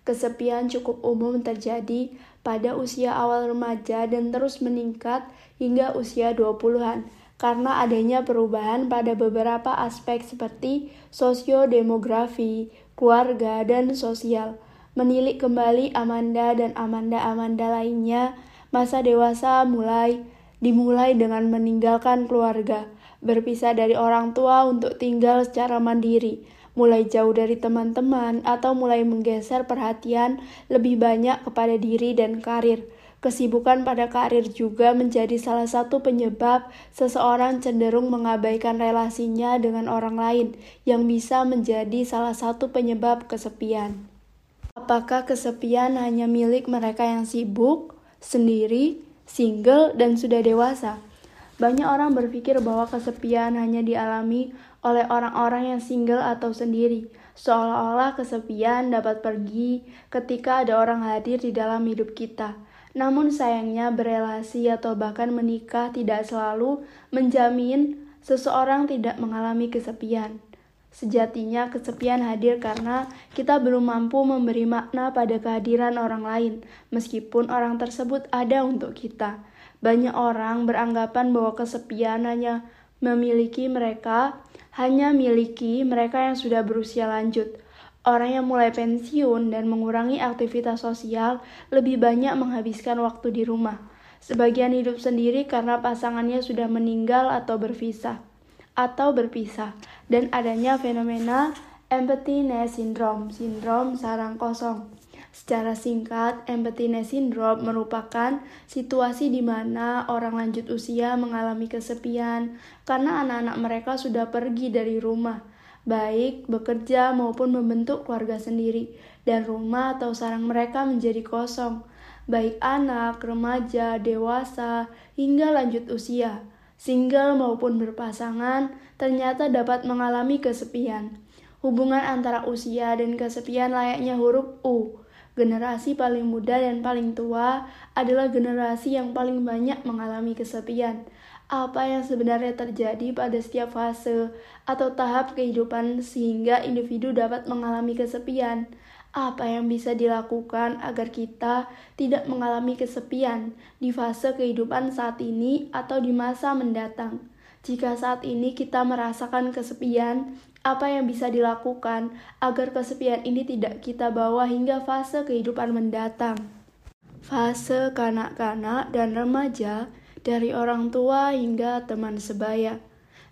Kesepian cukup umum terjadi pada usia awal remaja dan terus meningkat hingga usia 20-an karena adanya perubahan pada beberapa aspek seperti sosiodemografi, keluarga, dan sosial. Menilik kembali Amanda dan Amanda-Amanda lainnya, masa dewasa mulai dimulai dengan meninggalkan keluarga, berpisah dari orang tua untuk tinggal secara mandiri, mulai jauh dari teman-teman, atau mulai menggeser perhatian lebih banyak kepada diri dan karir. Kesibukan pada karir juga menjadi salah satu penyebab seseorang cenderung mengabaikan relasinya dengan orang lain, yang bisa menjadi salah satu penyebab kesepian. Apakah kesepian hanya milik mereka yang sibuk, sendiri, single, dan sudah dewasa? Banyak orang berpikir bahwa kesepian hanya dialami oleh orang-orang yang single atau sendiri, seolah-olah kesepian dapat pergi ketika ada orang hadir di dalam hidup kita. Namun sayangnya berelasi atau bahkan menikah tidak selalu menjamin seseorang tidak mengalami kesepian. Sejatinya kesepian hadir karena kita belum mampu memberi makna pada kehadiran orang lain, meskipun orang tersebut ada untuk kita. Banyak orang beranggapan bahwa kesepian hanya memiliki mereka, hanya miliki mereka yang sudah berusia lanjut. Orang yang mulai pensiun dan mengurangi aktivitas sosial lebih banyak menghabiskan waktu di rumah. Sebagian hidup sendiri karena pasangannya sudah meninggal atau berpisah atau berpisah dan adanya fenomena emptiness syndrome, sindrom sarang kosong. Secara singkat, emptiness syndrome merupakan situasi di mana orang lanjut usia mengalami kesepian karena anak-anak mereka sudah pergi dari rumah baik bekerja maupun membentuk keluarga sendiri, dan rumah atau sarang mereka menjadi kosong, baik anak, remaja, dewasa, hingga lanjut usia. Single maupun berpasangan ternyata dapat mengalami kesepian. Hubungan antara usia dan kesepian layaknya huruf U. Generasi paling muda dan paling tua adalah generasi yang paling banyak mengalami kesepian apa yang sebenarnya terjadi pada setiap fase atau tahap kehidupan sehingga individu dapat mengalami kesepian. Apa yang bisa dilakukan agar kita tidak mengalami kesepian di fase kehidupan saat ini atau di masa mendatang? Jika saat ini kita merasakan kesepian, apa yang bisa dilakukan agar kesepian ini tidak kita bawa hingga fase kehidupan mendatang? Fase kanak-kanak dan remaja dari orang tua hingga teman sebaya.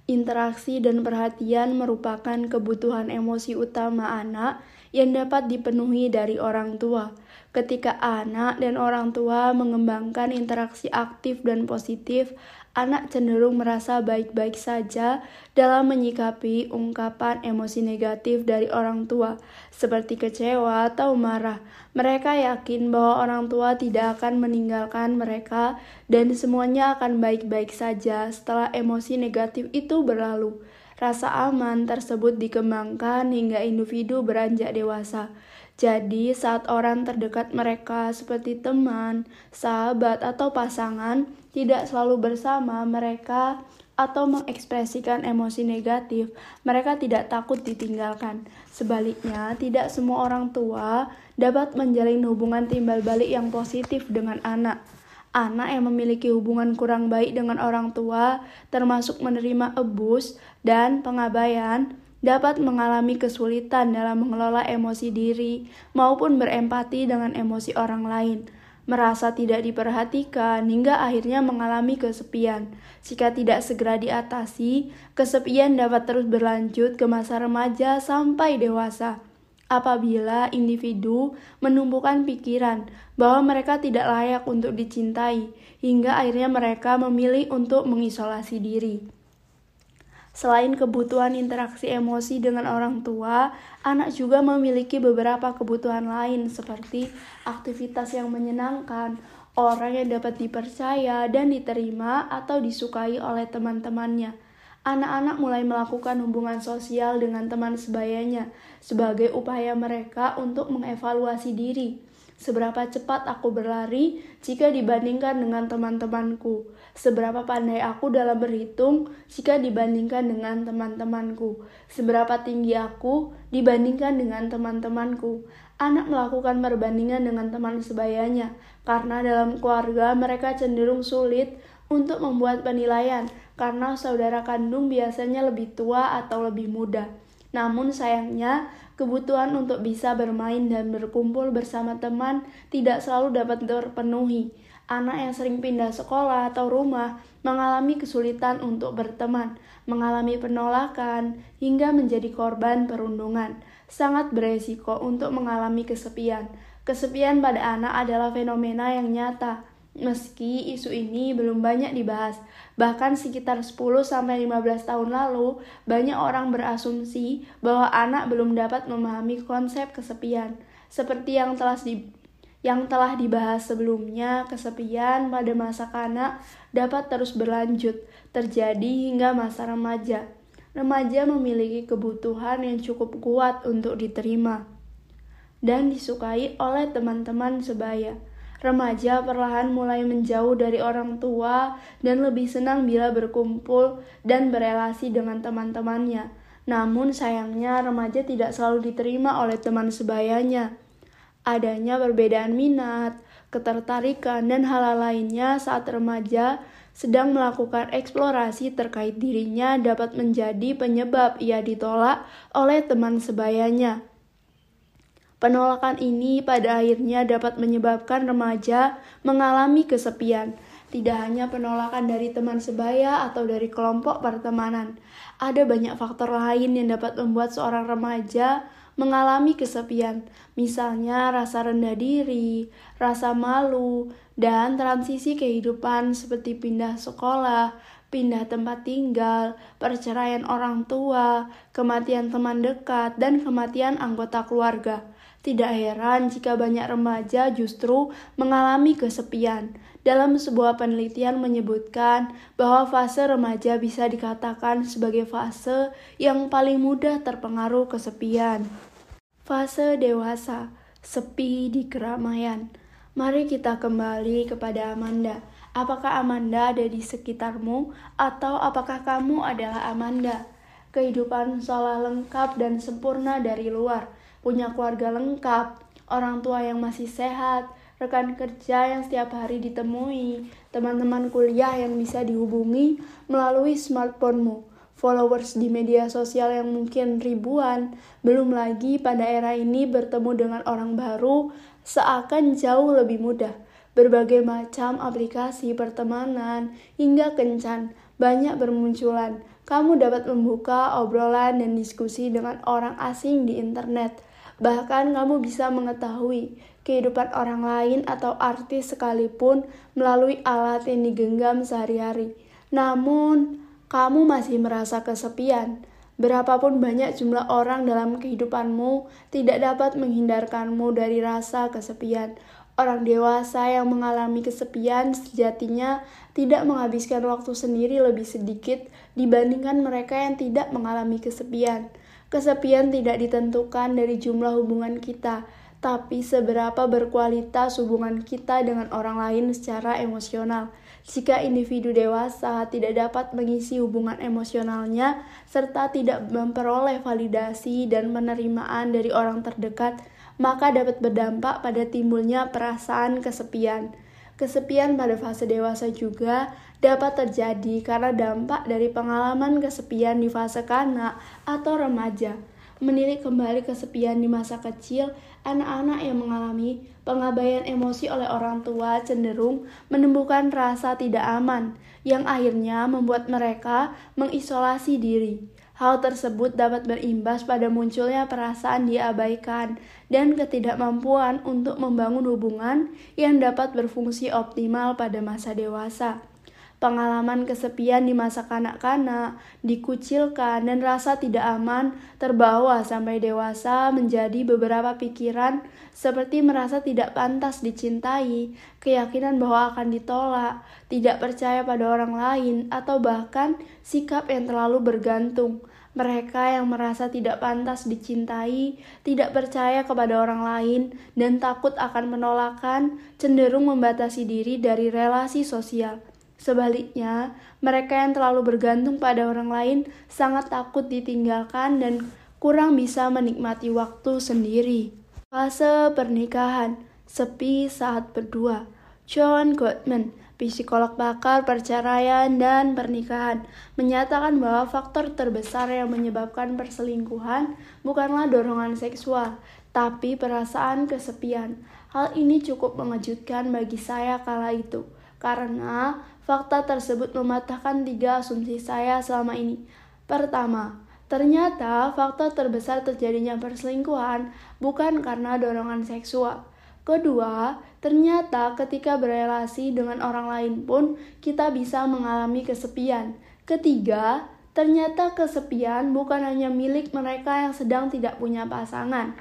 Interaksi dan perhatian merupakan kebutuhan emosi utama anak yang dapat dipenuhi dari orang tua. Ketika anak dan orang tua mengembangkan interaksi aktif dan positif, anak cenderung merasa baik-baik saja dalam menyikapi ungkapan emosi negatif dari orang tua, seperti kecewa atau marah. Mereka yakin bahwa orang tua tidak akan meninggalkan mereka dan semuanya akan baik-baik saja setelah emosi negatif itu berlalu. Rasa aman tersebut dikembangkan hingga individu beranjak dewasa. Jadi, saat orang terdekat mereka, seperti teman, sahabat, atau pasangan, tidak selalu bersama mereka atau mengekspresikan emosi negatif, mereka tidak takut ditinggalkan. Sebaliknya, tidak semua orang tua dapat menjalin hubungan timbal balik yang positif dengan anak. Anak yang memiliki hubungan kurang baik dengan orang tua, termasuk menerima abuse dan pengabaian, dapat mengalami kesulitan dalam mengelola emosi diri maupun berempati dengan emosi orang lain, merasa tidak diperhatikan hingga akhirnya mengalami kesepian. Jika tidak segera diatasi, kesepian dapat terus berlanjut ke masa remaja sampai dewasa. Apabila individu menumbuhkan pikiran bahwa mereka tidak layak untuk dicintai, hingga akhirnya mereka memilih untuk mengisolasi diri. Selain kebutuhan interaksi emosi dengan orang tua, anak juga memiliki beberapa kebutuhan lain seperti aktivitas yang menyenangkan, orang yang dapat dipercaya dan diterima atau disukai oleh teman-temannya. Anak-anak mulai melakukan hubungan sosial dengan teman sebayanya sebagai upaya mereka untuk mengevaluasi diri. Seberapa cepat aku berlari jika dibandingkan dengan teman-temanku? Seberapa pandai aku dalam berhitung jika dibandingkan dengan teman-temanku? Seberapa tinggi aku dibandingkan dengan teman-temanku? Anak melakukan perbandingan dengan teman sebayanya karena dalam keluarga mereka cenderung sulit untuk membuat penilaian karena saudara kandung biasanya lebih tua atau lebih muda. Namun sayangnya, kebutuhan untuk bisa bermain dan berkumpul bersama teman tidak selalu dapat terpenuhi. Anak yang sering pindah sekolah atau rumah mengalami kesulitan untuk berteman, mengalami penolakan, hingga menjadi korban perundungan. Sangat beresiko untuk mengalami kesepian. Kesepian pada anak adalah fenomena yang nyata, Meski isu ini belum banyak dibahas, bahkan sekitar 10-15 tahun lalu, banyak orang berasumsi bahwa anak belum dapat memahami konsep kesepian. Seperti yang telah di, yang telah dibahas sebelumnya, kesepian pada masa kanak dapat terus berlanjut, terjadi hingga masa remaja. Remaja memiliki kebutuhan yang cukup kuat untuk diterima dan disukai oleh teman-teman sebaya remaja perlahan mulai menjauh dari orang tua dan lebih senang bila berkumpul dan berelasi dengan teman-temannya. Namun sayangnya remaja tidak selalu diterima oleh teman sebayanya. Adanya perbedaan minat, ketertarikan, dan hal lainnya saat remaja sedang melakukan eksplorasi terkait dirinya dapat menjadi penyebab ia ditolak oleh teman sebayanya. Penolakan ini pada akhirnya dapat menyebabkan remaja mengalami kesepian. Tidak hanya penolakan dari teman sebaya atau dari kelompok pertemanan, ada banyak faktor lain yang dapat membuat seorang remaja mengalami kesepian, misalnya rasa rendah diri, rasa malu, dan transisi kehidupan seperti pindah sekolah, pindah tempat tinggal, perceraian orang tua, kematian teman dekat, dan kematian anggota keluarga. Tidak heran jika banyak remaja justru mengalami kesepian. Dalam sebuah penelitian menyebutkan bahwa fase remaja bisa dikatakan sebagai fase yang paling mudah terpengaruh kesepian. Fase dewasa, sepi di keramaian. Mari kita kembali kepada Amanda. Apakah Amanda ada di sekitarmu atau apakah kamu adalah Amanda? Kehidupan seolah lengkap dan sempurna dari luar punya keluarga lengkap, orang tua yang masih sehat, rekan kerja yang setiap hari ditemui, teman-teman kuliah yang bisa dihubungi melalui smartphonemu, followers di media sosial yang mungkin ribuan, belum lagi pada era ini bertemu dengan orang baru seakan jauh lebih mudah. Berbagai macam aplikasi pertemanan hingga kencan banyak bermunculan. Kamu dapat membuka obrolan dan diskusi dengan orang asing di internet Bahkan kamu bisa mengetahui kehidupan orang lain atau artis sekalipun melalui alat yang digenggam sehari-hari. Namun, kamu masih merasa kesepian. Berapapun banyak jumlah orang dalam kehidupanmu, tidak dapat menghindarkanmu dari rasa kesepian. Orang dewasa yang mengalami kesepian sejatinya tidak menghabiskan waktu sendiri lebih sedikit dibandingkan mereka yang tidak mengalami kesepian. Kesepian tidak ditentukan dari jumlah hubungan kita, tapi seberapa berkualitas hubungan kita dengan orang lain secara emosional. Jika individu dewasa tidak dapat mengisi hubungan emosionalnya serta tidak memperoleh validasi dan penerimaan dari orang terdekat, maka dapat berdampak pada timbulnya perasaan kesepian. Kesepian pada fase dewasa juga dapat terjadi karena dampak dari pengalaman kesepian di fase kanak atau remaja. Menilik kembali kesepian di masa kecil, anak-anak yang mengalami pengabaian emosi oleh orang tua cenderung menemukan rasa tidak aman, yang akhirnya membuat mereka mengisolasi diri. Hal tersebut dapat berimbas pada munculnya perasaan diabaikan dan ketidakmampuan untuk membangun hubungan yang dapat berfungsi optimal pada masa dewasa. Pengalaman kesepian di masa kanak-kanak, dikucilkan, dan rasa tidak aman terbawa sampai dewasa menjadi beberapa pikiran seperti merasa tidak pantas dicintai, keyakinan bahwa akan ditolak, tidak percaya pada orang lain, atau bahkan sikap yang terlalu bergantung. Mereka yang merasa tidak pantas dicintai, tidak percaya kepada orang lain, dan takut akan penolakan, cenderung membatasi diri dari relasi sosial. Sebaliknya, mereka yang terlalu bergantung pada orang lain sangat takut ditinggalkan dan kurang bisa menikmati waktu sendiri. Fase pernikahan, sepi saat berdua. John Gottman, psikolog bakar perceraian dan pernikahan, menyatakan bahwa faktor terbesar yang menyebabkan perselingkuhan bukanlah dorongan seksual, tapi perasaan kesepian. Hal ini cukup mengejutkan bagi saya kala itu, karena Fakta tersebut mematahkan tiga asumsi saya selama ini. Pertama, ternyata fakta terbesar terjadinya perselingkuhan bukan karena dorongan seksual. Kedua, ternyata ketika berelasi dengan orang lain pun kita bisa mengalami kesepian. Ketiga, ternyata kesepian bukan hanya milik mereka yang sedang tidak punya pasangan.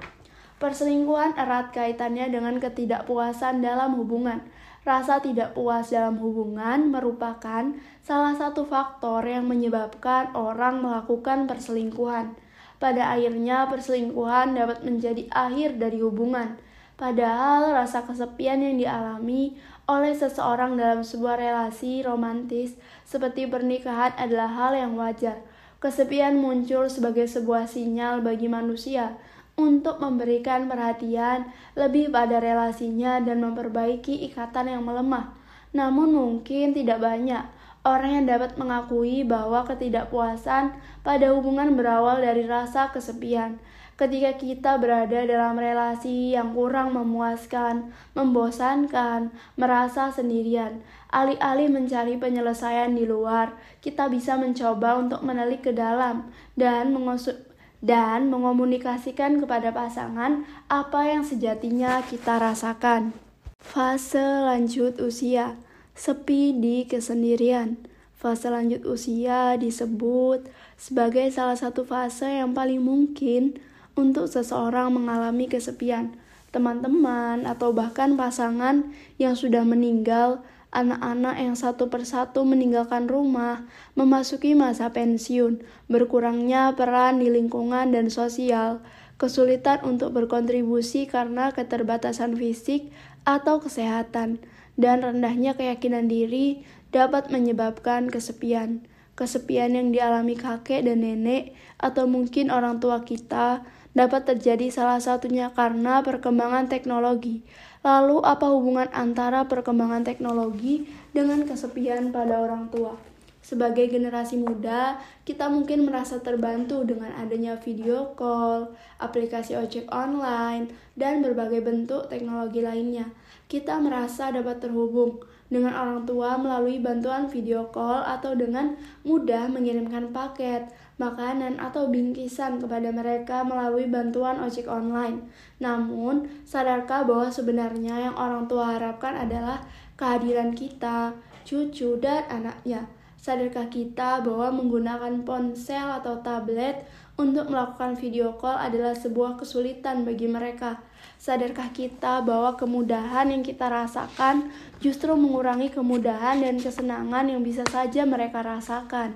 Perselingkuhan erat kaitannya dengan ketidakpuasan dalam hubungan. Rasa tidak puas dalam hubungan merupakan salah satu faktor yang menyebabkan orang melakukan perselingkuhan. Pada akhirnya, perselingkuhan dapat menjadi akhir dari hubungan. Padahal rasa kesepian yang dialami oleh seseorang dalam sebuah relasi romantis seperti pernikahan adalah hal yang wajar. Kesepian muncul sebagai sebuah sinyal bagi manusia untuk memberikan perhatian lebih pada relasinya dan memperbaiki ikatan yang melemah. Namun mungkin tidak banyak orang yang dapat mengakui bahwa ketidakpuasan pada hubungan berawal dari rasa kesepian. Ketika kita berada dalam relasi yang kurang memuaskan, membosankan, merasa sendirian, alih-alih mencari penyelesaian di luar, kita bisa mencoba untuk menelik ke dalam dan mengusut dan mengomunikasikan kepada pasangan apa yang sejatinya kita rasakan. Fase lanjut usia, sepi di kesendirian. Fase lanjut usia disebut sebagai salah satu fase yang paling mungkin untuk seseorang mengalami kesepian. Teman-teman atau bahkan pasangan yang sudah meninggal anak-anak yang satu persatu meninggalkan rumah, memasuki masa pensiun, berkurangnya peran di lingkungan dan sosial, kesulitan untuk berkontribusi karena keterbatasan fisik atau kesehatan, dan rendahnya keyakinan diri dapat menyebabkan kesepian. Kesepian yang dialami kakek dan nenek, atau mungkin orang tua kita, dapat terjadi salah satunya karena perkembangan teknologi Lalu, apa hubungan antara perkembangan teknologi dengan kesepian pada orang tua? Sebagai generasi muda, kita mungkin merasa terbantu dengan adanya video call, aplikasi ojek online, dan berbagai bentuk teknologi lainnya. Kita merasa dapat terhubung dengan orang tua melalui bantuan video call atau dengan mudah mengirimkan paket, makanan, atau bingkisan kepada mereka melalui bantuan ojek online. Namun, sadarkah bahwa sebenarnya yang orang tua harapkan adalah kehadiran kita, cucu, dan anaknya? Sadarkah kita bahwa menggunakan ponsel atau tablet untuk melakukan video call adalah sebuah kesulitan bagi mereka? Sadarkah kita bahwa kemudahan yang kita rasakan justru mengurangi kemudahan dan kesenangan yang bisa saja mereka rasakan?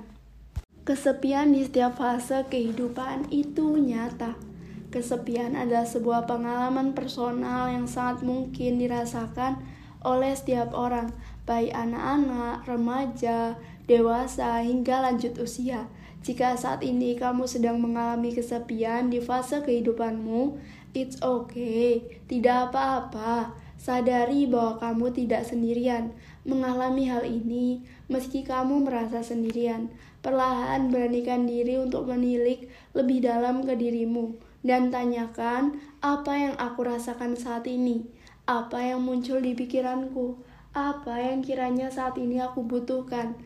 Kesepian di setiap fase kehidupan itu nyata. Kesepian adalah sebuah pengalaman personal yang sangat mungkin dirasakan oleh setiap orang, baik anak-anak, remaja, dewasa, hingga lanjut usia. Jika saat ini kamu sedang mengalami kesepian di fase kehidupanmu, it's okay, tidak apa-apa. Sadari bahwa kamu tidak sendirian mengalami hal ini, meski kamu merasa sendirian. Perlahan beranikan diri untuk menilik lebih dalam ke dirimu dan tanyakan apa yang aku rasakan saat ini, apa yang muncul di pikiranku, apa yang kiranya saat ini aku butuhkan,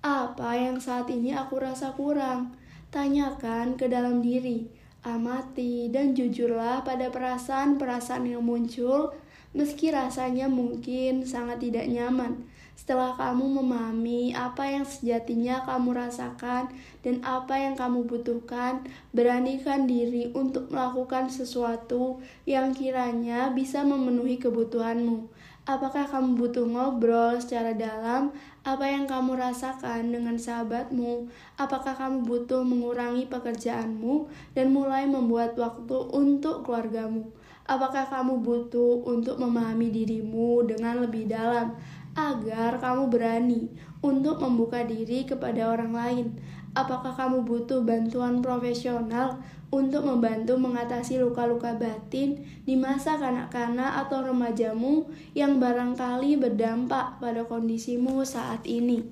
apa yang saat ini aku rasa kurang. Tanyakan ke dalam diri, amati dan jujurlah pada perasaan-perasaan yang muncul meski rasanya mungkin sangat tidak nyaman. Setelah kamu memahami apa yang sejatinya kamu rasakan dan apa yang kamu butuhkan, beranikan diri untuk melakukan sesuatu yang kiranya bisa memenuhi kebutuhanmu. Apakah kamu butuh ngobrol secara dalam apa yang kamu rasakan dengan sahabatmu? Apakah kamu butuh mengurangi pekerjaanmu dan mulai membuat waktu untuk keluargamu? Apakah kamu butuh untuk memahami dirimu dengan lebih dalam agar kamu berani untuk membuka diri kepada orang lain? Apakah kamu butuh bantuan profesional untuk membantu mengatasi luka-luka batin di masa kanak-kanak atau remajamu yang barangkali berdampak pada kondisimu saat ini.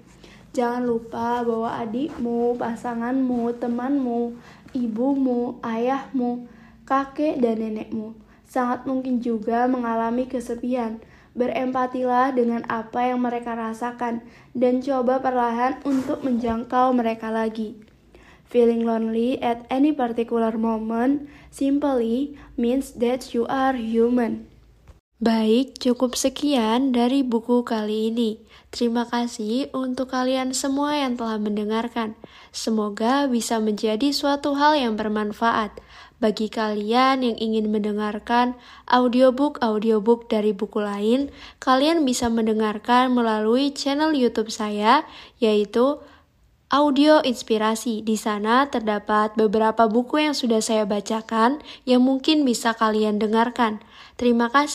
Jangan lupa bahwa adikmu, pasanganmu, temanmu, ibumu, ayahmu, kakek, dan nenekmu sangat mungkin juga mengalami kesepian. Berempatilah dengan apa yang mereka rasakan dan coba perlahan untuk menjangkau mereka lagi. Feeling lonely at any particular moment simply means that you are human. Baik, cukup sekian dari buku kali ini. Terima kasih untuk kalian semua yang telah mendengarkan. Semoga bisa menjadi suatu hal yang bermanfaat. Bagi kalian yang ingin mendengarkan audiobook-audiobook dari buku lain, kalian bisa mendengarkan melalui channel YouTube saya, yaitu audio inspirasi. Di sana terdapat beberapa buku yang sudah saya bacakan yang mungkin bisa kalian dengarkan. Terima kasih.